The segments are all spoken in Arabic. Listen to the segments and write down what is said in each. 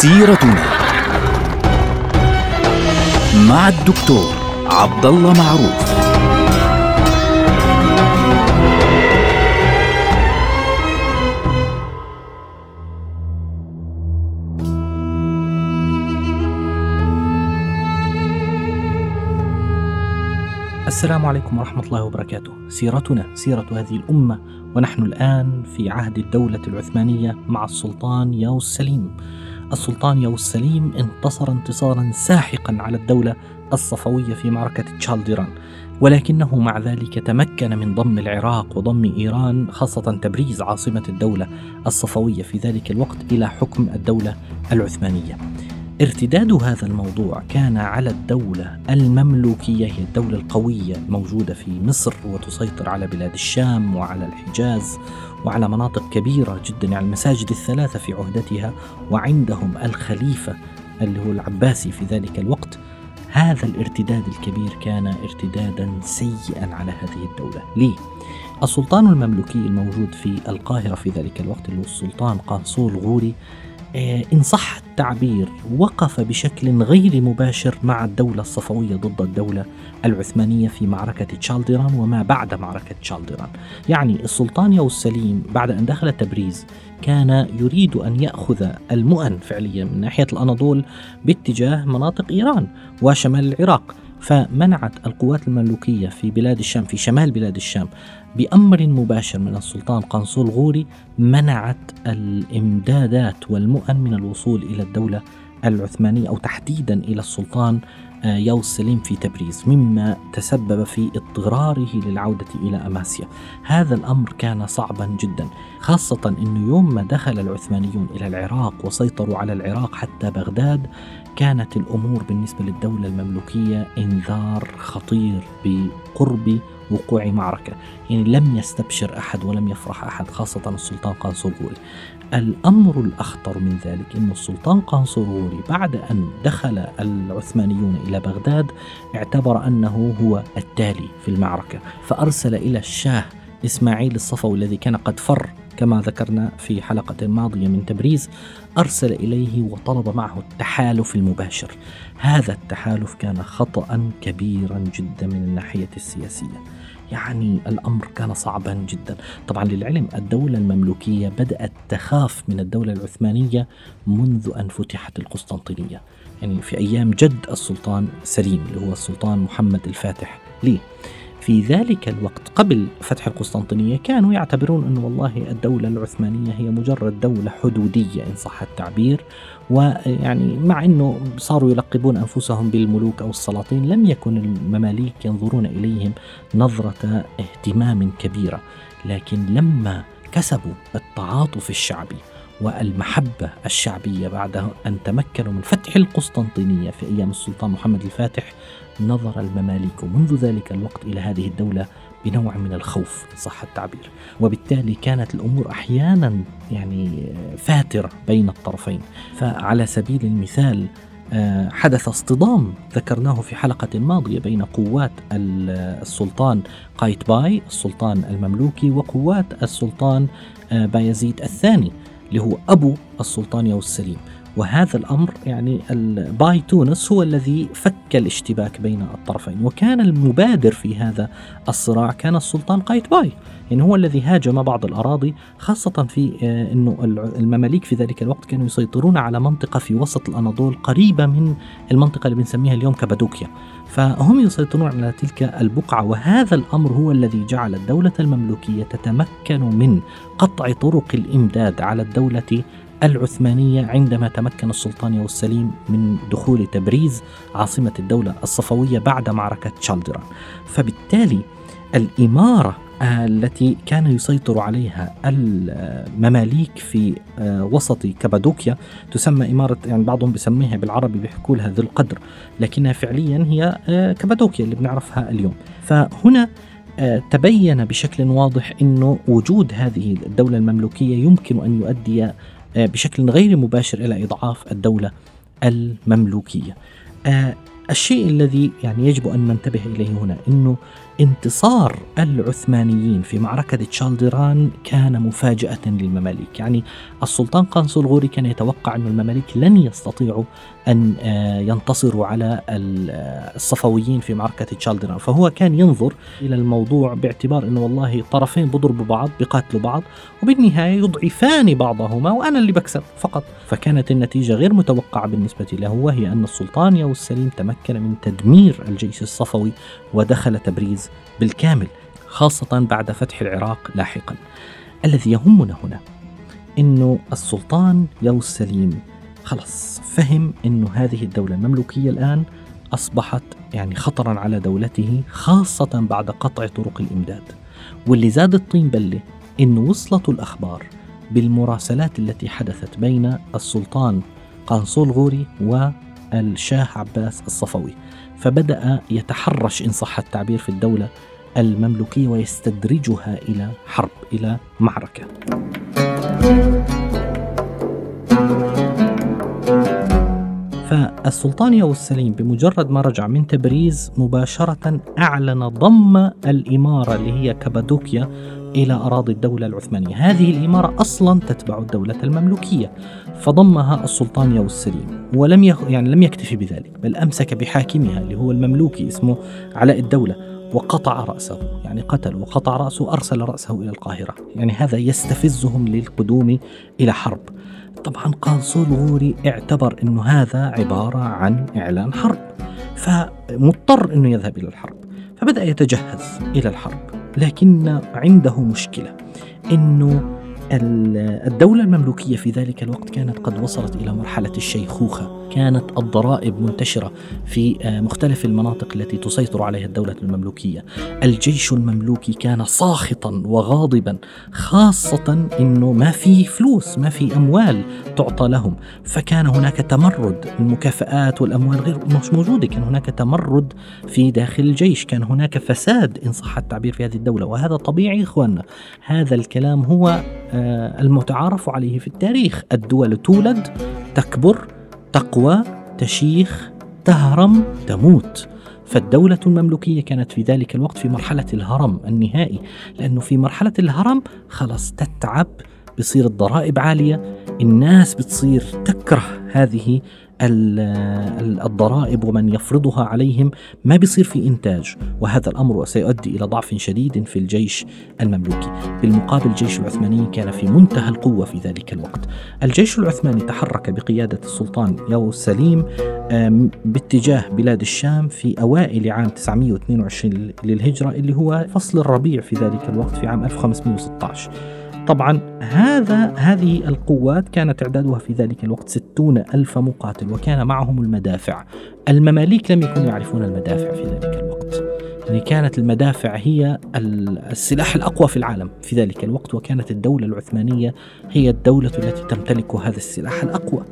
سيرتنا مع الدكتور عبد الله معروف السلام عليكم ورحمة الله وبركاته. سيرتنا سيرة هذه الأمة ونحن الآن في عهد الدولة العثمانية مع السلطان ياوس سليم. السلطان ياوس سليم انتصر انتصارا ساحقا على الدولة الصفوية في معركة تشالديران ولكنه مع ذلك تمكن من ضم العراق وضم إيران خاصة تبريز عاصمة الدولة الصفوية في ذلك الوقت إلى حكم الدولة العثمانية. ارتداد هذا الموضوع كان على الدولة المملوكية هي الدولة القوية الموجودة في مصر وتسيطر على بلاد الشام وعلى الحجاز وعلى مناطق كبيرة جدا يعني المساجد الثلاثة في عهدتها وعندهم الخليفة اللي هو العباسي في ذلك الوقت هذا الارتداد الكبير كان ارتدادا سيئا على هذه الدولة ليه؟ السلطان المملوكي الموجود في القاهرة في ذلك الوقت اللي هو السلطان قنصول غوري إن صح التعبير وقف بشكل غير مباشر مع الدولة الصفوية ضد الدولة العثمانية في معركة تشالديران وما بعد معركة تشالديران. يعني السلطان يوسف سليم بعد أن دخل تبريز كان يريد أن يأخذ المؤن فعليا من ناحية الأناضول باتجاه مناطق إيران وشمال العراق. فمنعت القوات المملوكية في بلاد الشام في شمال بلاد الشام بأمر مباشر من السلطان قنصل غوري منعت الإمدادات والمؤن من الوصول إلى الدولة العثمانية أو تحديدا إلى السلطان يوس سليم في تبريز مما تسبب في اضطراره للعودة إلى أماسيا. هذا الأمر كان صعبا جدا خاصة أنه يوم ما دخل العثمانيون إلى العراق وسيطروا على العراق حتى بغداد كانت الأمور بالنسبة للدولة المملوكية إنذار خطير بقرب وقوع معركة. يعني لم يستبشر أحد ولم يفرح أحد خاصة السلطان قنصلغوري الأمر الأخطر من ذلك أن السلطان قنصلغوري بعد أن دخل العثمانيون إلى بغداد اعتبر أنه هو التالي في المعركة فأرسل إلى الشاه إسماعيل الصفوي الذي كان قد فر كما ذكرنا في حلقة ماضية من تبريز أرسل إليه وطلب معه التحالف المباشر. هذا التحالف كان خطأ كبيرا جدا من الناحية السياسية. يعني الأمر كان صعبا جدا. طبعا للعلم الدولة المملوكية بدأت تخاف من الدولة العثمانية منذ أن فتحت القسطنطينية. يعني في أيام جد السلطان سليم اللي هو السلطان محمد الفاتح. ليه؟ في ذلك الوقت. قبل فتح القسطنطينية كانوا يعتبرون أن والله الدولة العثمانية هي مجرد دولة حدودية إن صح التعبير ويعني مع أنه صاروا يلقبون أنفسهم بالملوك أو السلاطين لم يكن المماليك ينظرون إليهم نظرة اهتمام كبيرة لكن لما كسبوا التعاطف الشعبي والمحبة الشعبية بعد أن تمكنوا من فتح القسطنطينية في أيام السلطان محمد الفاتح نظر المماليك منذ ذلك الوقت إلى هذه الدولة بنوع من الخوف صح التعبير. وبالتالي كانت الأمور أحيانا يعني فاترة بين الطرفين. فعلى سبيل المثال آه، حدث اصطدام ذكرناه في حلقة ماضية بين قوات السلطان قايتباي السلطان المملوكي وقوات السلطان آه، بايزيد الثاني. اللي هو أبو السلطان يوسف سليم وهذا الأمر يعني باي تونس هو الذي فك الاشتباك بين الطرفين وكان المبادر في هذا الصراع كان السلطان قايتباي يعني هو الذي هاجم بعض الأراضي خاصة في آه، أنه المماليك في ذلك الوقت كانوا يسيطرون على منطقة في وسط الأناضول قريبة من المنطقة اللي بنسميها اليوم كابادوكيا. فهم يسيطرون على تلك البقعة وهذا الأمر هو الذي جعل الدولة المملوكية تتمكن من قطع طرق الإمداد على الدولة العثمانية عندما تمكن السلطان يوسف سليم من دخول تبريز عاصمة الدولة الصفوية بعد معركة شالدران. فبالتالي الإمارة التي كان يسيطر عليها المماليك في آه، وسط كابادوكيا تسمى إمارة يعني بعضهم بيسميها بالعربي بيحكوا لها ذو القدر لكنها فعليا هي آه، كابادوكيا اللي بنعرفها اليوم. فهنا آه، تبين بشكل واضح إنه وجود هذه الدولة المملوكية يمكن أن يؤدي بشكل غير مباشر إلى إضعاف الدولة المملوكية. الشيء الذي يعني يجب أن ننتبه إليه هنا إنه انتصار العثمانيين في معركة تشالدران كان مفاجأة للمماليك. يعني السلطان قنصل غوري كان يتوقع أن المماليك لن يستطيعوا أن آه، ينتصروا على آه، الصفويين في معركة تشالدران فهو كان ينظر إلى الموضوع باعتبار أنه والله طرفين بضربوا بعض بقاتلوا بعض وبالنهاية يضعفان بعضهما وأنا اللي بكسب فقط. فكانت النتيجة غير متوقعة بالنسبة له وهي أن السلطان ياو السليم تمكن من تدمير الجيش الصفوي ودخل تبريز بالكامل خاصة بعد فتح العراق لاحقا. الذي يهمنا هنا إنه السلطان ياو السليم خلص فهم إنه هذه الدولة المملوكية الآن أصبحت يعني خطرا على دولته خاصة بعد قطع طرق الإمداد. واللي زاد الطين بلة إنه وصلت الأخبار بالمراسلات التي حدثت بين السلطان قانصول غوري والشاه عباس الصفوي فبدأ يتحرش إن صح التعبير في الدولة المملوكية ويستدرجها إلى حرب إلى معركة. فالسلطان ياو السليم بمجرد ما رجع من تبريز مباشرة أعلن ضم الإمارة اللي هي كابادوكيا إلى أراضي الدولة العثمانية. هذه الإمارة أصلا تتبع الدولة المملوكية فضمها السلطان ياو السليم ولم يخ... يعني لم يكتفي بذلك بل أمسك بحاكمها اللي هو المملوكي اسمه علاء الدولة وقطع رأسه يعني قتل وقطع رأسه أرسل رأسه إلى القاهرة. يعني هذا يستفزهم للقدوم إلى حرب. طبعا قانصول غوري اعتبر أنه هذا عبارة عن إعلان حرب فمضطر أنه يذهب إلى الحرب فبدأ يتجهز إلى الحرب. لكن عنده مشكلة أنه الدولة المملوكية في ذلك الوقت كانت قد وصلت إلى مرحلة الشيخوخة. كانت الضرائب منتشرة في آه، مختلف المناطق التي تسيطر عليها الدولة المملوكية. الجيش المملوكي كان ساخطا وغاضبا خاصة أنه ما في فلوس ما في أموال تعطى لهم. فكان هناك تمرد المكافآت والأموال غير مش موجودة. كان هناك تمرد في داخل الجيش. كان هناك فساد إن صح التعبير في هذه الدولة. وهذا طبيعي إخواننا هذا الكلام هو آه، المتعارف عليه في التاريخ. الدول تولد تكبر تقوى تشيخ تهرم تموت. فالدولة المملوكية كانت في ذلك الوقت في مرحلة الهرم النهائي لأنه في مرحلة الهرم خلاص تتعب بصير الضرائب عالية الناس بتصير تكره هذه الضرائب ومن يفرضها عليهم ما بيصير في إنتاج. وهذا الأمر سيؤدي إلى ضعف شديد في الجيش المملوكي. بالمقابل الجيش العثماني كان في منتهى القوة في ذلك الوقت. الجيش العثماني تحرك بقيادة السلطان ياو سليم باتجاه بلاد الشام في أوائل عام 922 للهجرة اللي هو فصل الربيع في ذلك الوقت في عام 1516 طبعا هذا هذه القوات كان تعدادها في ذلك الوقت ستون ألف مقاتل وكان معهم المدافع. المماليك لم يكونوا يعرفون المدافع في ذلك الوقت. يعني كانت المدافع هي السلاح الأقوى في العالم في ذلك الوقت وكانت الدولة العثمانية هي الدولة التي تمتلك هذا السلاح الأقوى.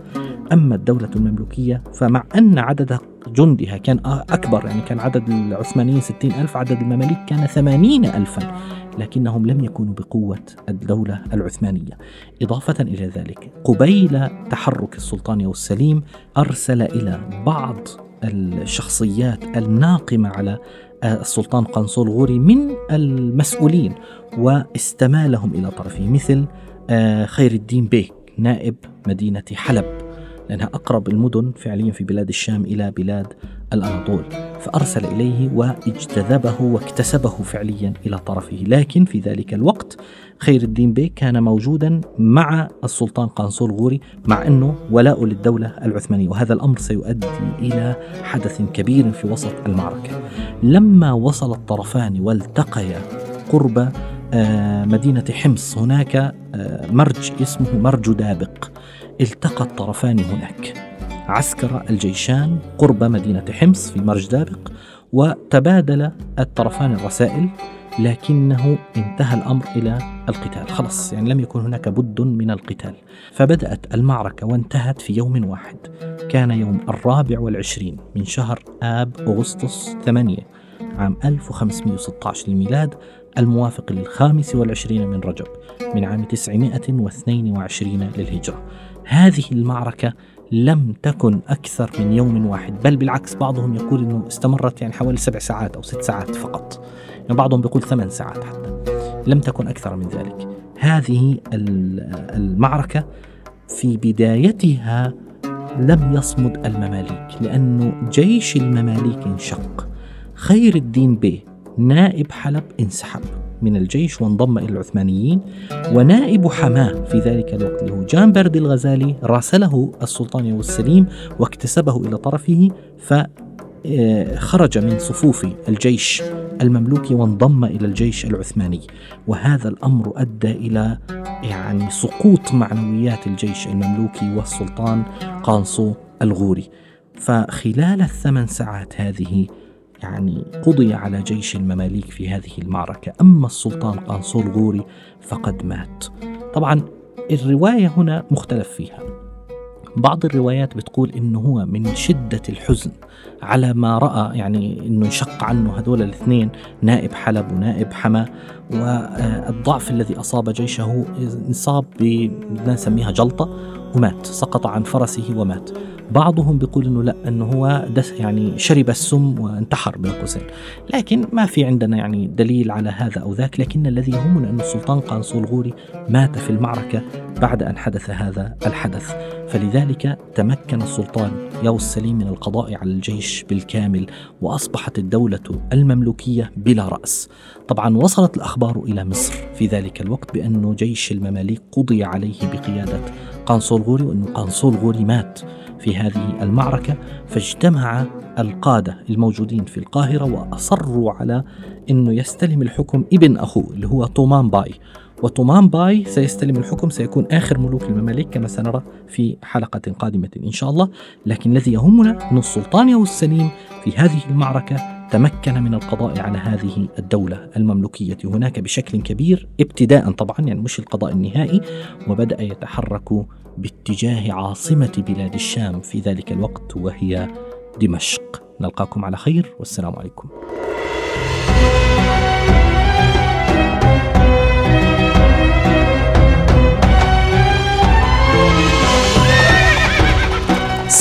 أما الدولة المملوكية فمع أن عدد جندها كان أكبر يعني كان عدد العثمانيين ستين ألف عدد المماليك كان ثمانين ألفا لكنهم لم يكونوا بقوة الدولة العثمانية. إضافة إلى ذلك قبيل تحرك السلطان السليم أرسل إلى بعض الشخصيات الناقمة على السلطان قنصل غوري من المسؤولين واستمالهم إلى طرفه مثل آه، خير الدين بيك نائب مدينة حلب. لأنها أقرب المدن فعليا في بلاد الشام إلى بلاد الأناضول فأرسل إليه واجتذبه واكتسبه فعليا إلى طرفه. لكن في ذلك الوقت خير الدين بيك كان موجودا مع السلطان قانصول غوري مع أنه ولاء للدولة العثمانية. وهذا الأمر سيؤدي إلى حدث كبير في وسط المعركة. لما وصل الطرفان والتقيا قرب آه، مدينة حمص هناك آه، مرج اسمه مرج دابق. التقى الطرفان هناك. عسكر الجيشان قرب مدينة حمص في مرج دابق وتبادل الطرفان الرسائل لكنه انتهى الأمر إلى القتال. خلص يعني لم يكن هناك بد من القتال. فبدأت المعركة وانتهت في يوم واحد. كان يوم الرابع والعشرين من شهر آب أغسطس ثمانية عام 1516 للميلاد الموافق للخامس والعشرين من رجب من عام 922 للهجرة. هذه المعركة لم تكن أكثر من يوم واحد بل بالعكس بعضهم يقول أنه استمرت يعني حوالي سبع ساعات أو ست ساعات فقط يعني بعضهم يقول ثمان ساعات حتى. لم تكن أكثر من ذلك. هذه المعركة في بدايتها لم يصمد المماليك لأنه جيش المماليك انشق. خير الدين بي نائب حلب انسحب. من الجيش وانضم إلى العثمانيين ونائب حماة في ذلك الوقت اللي هو جان برد الغزالي راسله السلطان يوسف السليم واكتسبه إلى طرفه فخرج من صفوف الجيش المملوكي وانضم إلى الجيش العثماني. وهذا الأمر أدى إلى يعني سقوط معنويات الجيش المملوكي والسلطان قانصو الغوري. فخلال الثمان ساعات هذه يعني قضي على جيش المماليك في هذه المعركة. أما السلطان قانصو الغوري فقد مات. طبعا الرواية هنا مختلف فيها. بعض الروايات بتقول انه هو من شدة الحزن على ما رأى يعني إنه انشق عنه هذول الاثنين نائب حلب ونائب حما. والضعف الذي أصاب جيشه انصاب بنسميها جلطة ومات سقط عن فرسه ومات. بعضهم بيقول إنه لا إنه هو دس يعني شرب السم وانتحر بين قوسين لكن ما في عندنا يعني دليل على هذا أو ذاك لكن الذي يهمنا ان السلطان قانصو الغوري مات في المعركة بعد أن حدث هذا الحدث. فلذلك تمكن السلطان يوس سليم من القضاء على الجيش بالكامل وأصبحت الدولة المملوكية بلا رأس. طبعا وصلت الأخبار إلى مصر. في ذلك الوقت بأن جيش المماليك قضي عليه بقيادة قانصو الغوري وأن قانصو الغوري مات في هذه المعركة فاجتمع القادة الموجودين في القاهرة وأصروا على أنه يستلم الحكم ابن أخوه اللي هو طومان باي. وطومان باي سيستلم الحكم سيكون آخر ملوك المماليك كما سنرى في حلقة قادمة إن شاء الله. لكن الذي يهمنا أن السلطان ياووز سليم في هذه المعركة تمكن من القضاء على هذه الدولة المملوكية. هناك بشكل كبير ابتداء طبعا يعني مش القضاء النهائي وبدأ يتحرك باتجاه عاصمة بلاد الشام في ذلك الوقت وهي دمشق. نلقاكم على خير والسلام عليكم.